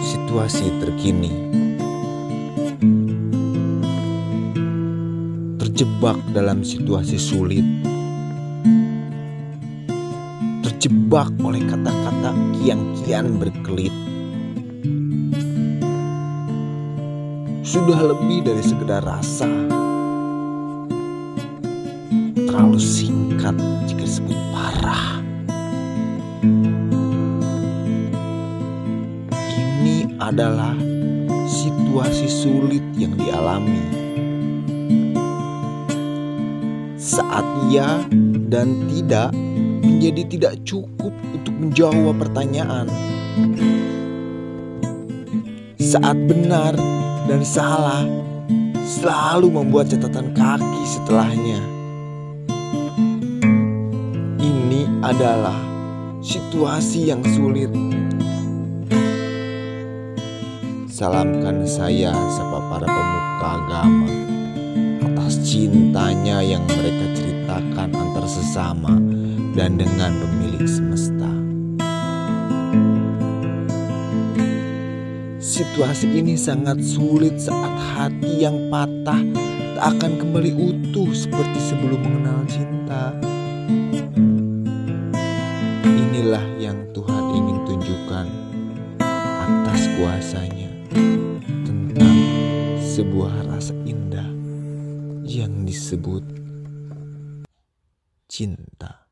situasi terkini. Terjebak dalam situasi sulit. Terjebak oleh kata-kata kian-kian berkelit. Sudah lebih dari sekedar rasa. Terlalu singkat jika disebut parah. Adalah situasi sulit yang dialami saat ia dan tidak menjadi tidak cukup untuk menjawab pertanyaan. Saat benar dan salah selalu membuat catatan kaki setelahnya. Ini adalah situasi yang sulit. Salamkan saya sapa para pemuka agama atas cintanya yang mereka ceritakan antar sesama dan dengan pemilik semesta. Situasi ini sangat sulit saat hati yang patah tak akan kembali utuh seperti sebelum mengenal cinta. Inilah yang Tuhan ingin tunjukkan atas kuasanya tentang sebuah rasa indah yang disebut cinta.